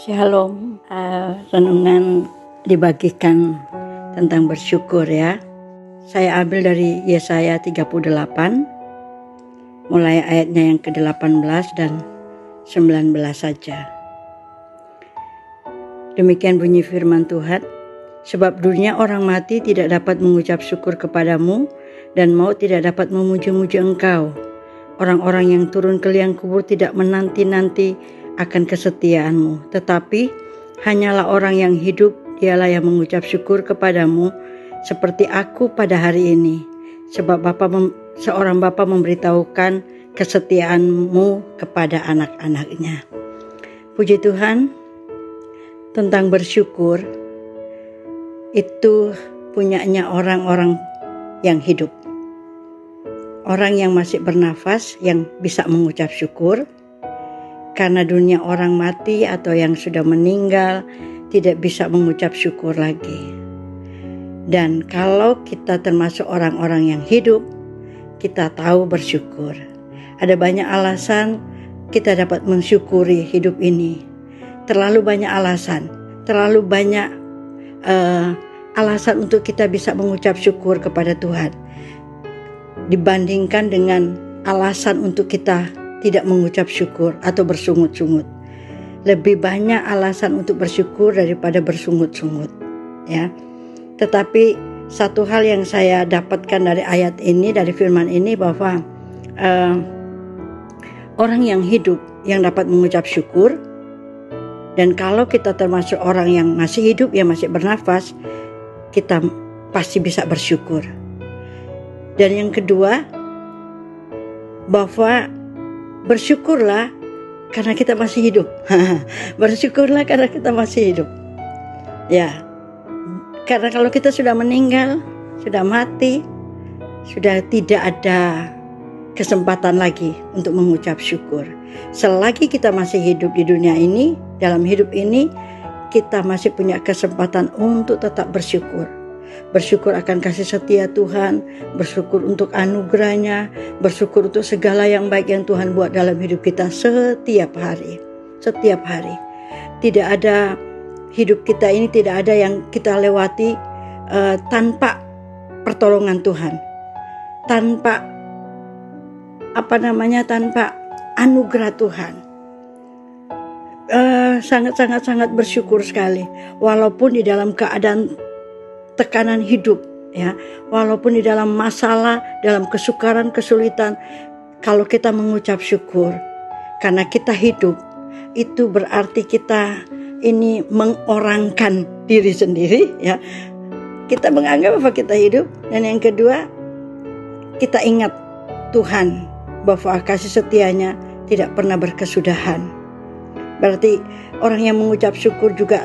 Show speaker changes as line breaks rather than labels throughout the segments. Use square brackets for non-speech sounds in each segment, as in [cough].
Shalom, uh, renungan dibagikan tentang bersyukur ya. Saya ambil dari Yesaya 38, mulai ayatnya yang ke-18 dan 19 saja. Demikian bunyi firman Tuhan, sebab dunia orang mati tidak dapat mengucap syukur kepadamu dan mau tidak dapat memuji-muji engkau. Orang-orang yang turun ke liang kubur tidak menanti-nanti akan kesetiaanmu, tetapi hanyalah orang yang hidup dialah yang mengucap syukur kepadamu seperti aku pada hari ini. Sebab Bapa seorang Bapa memberitahukan kesetiaanmu kepada anak-anaknya. Puji Tuhan, tentang bersyukur itu punyanya orang-orang yang hidup. Orang yang masih bernafas yang bisa mengucap syukur karena dunia orang mati atau yang sudah meninggal tidak bisa mengucap syukur lagi. Dan kalau kita termasuk orang-orang yang hidup, kita tahu bersyukur. Ada banyak alasan kita dapat mensyukuri hidup ini. Terlalu banyak alasan, terlalu banyak uh, alasan untuk kita bisa mengucap syukur kepada Tuhan. Dibandingkan dengan alasan untuk kita tidak mengucap syukur atau bersungut-sungut. Lebih banyak alasan untuk bersyukur daripada bersungut-sungut, ya. Tetapi satu hal yang saya dapatkan dari ayat ini, dari firman ini bahwa uh, orang yang hidup yang dapat mengucap syukur dan kalau kita termasuk orang yang masih hidup, yang masih bernafas, kita pasti bisa bersyukur. Dan yang kedua, bahwa bersyukurlah karena kita masih hidup. [laughs] bersyukurlah karena kita masih hidup. Ya, karena kalau kita sudah meninggal, sudah mati, sudah tidak ada kesempatan lagi untuk mengucap syukur. Selagi kita masih hidup di dunia ini, dalam hidup ini, kita masih punya kesempatan untuk tetap bersyukur bersyukur akan kasih setia Tuhan, bersyukur untuk anugerahnya, bersyukur untuk segala yang baik yang Tuhan buat dalam hidup kita setiap hari. Setiap hari. Tidak ada hidup kita ini tidak ada yang kita lewati uh, tanpa pertolongan Tuhan. Tanpa apa namanya tanpa anugerah Tuhan. Uh, sangat sangat sangat bersyukur sekali walaupun di dalam keadaan tekanan hidup ya. Walaupun di dalam masalah dalam kesukaran kesulitan kalau kita mengucap syukur karena kita hidup itu berarti kita ini mengorangkan diri sendiri ya. Kita menganggap bahwa kita hidup dan yang kedua kita ingat Tuhan bahwa kasih setianya tidak pernah berkesudahan. Berarti orang yang mengucap syukur juga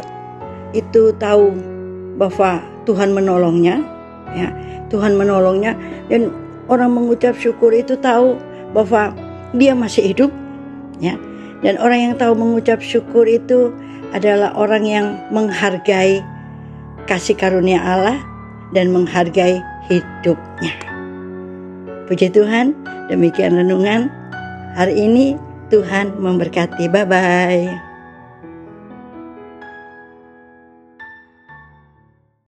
itu tahu bahwa Tuhan menolongnya, ya Tuhan menolongnya dan orang mengucap syukur itu tahu bahwa dia masih hidup, ya dan orang yang tahu mengucap syukur itu adalah orang yang menghargai kasih karunia Allah dan menghargai hidupnya. Puji Tuhan, demikian renungan hari ini. Tuhan memberkati. Bye bye.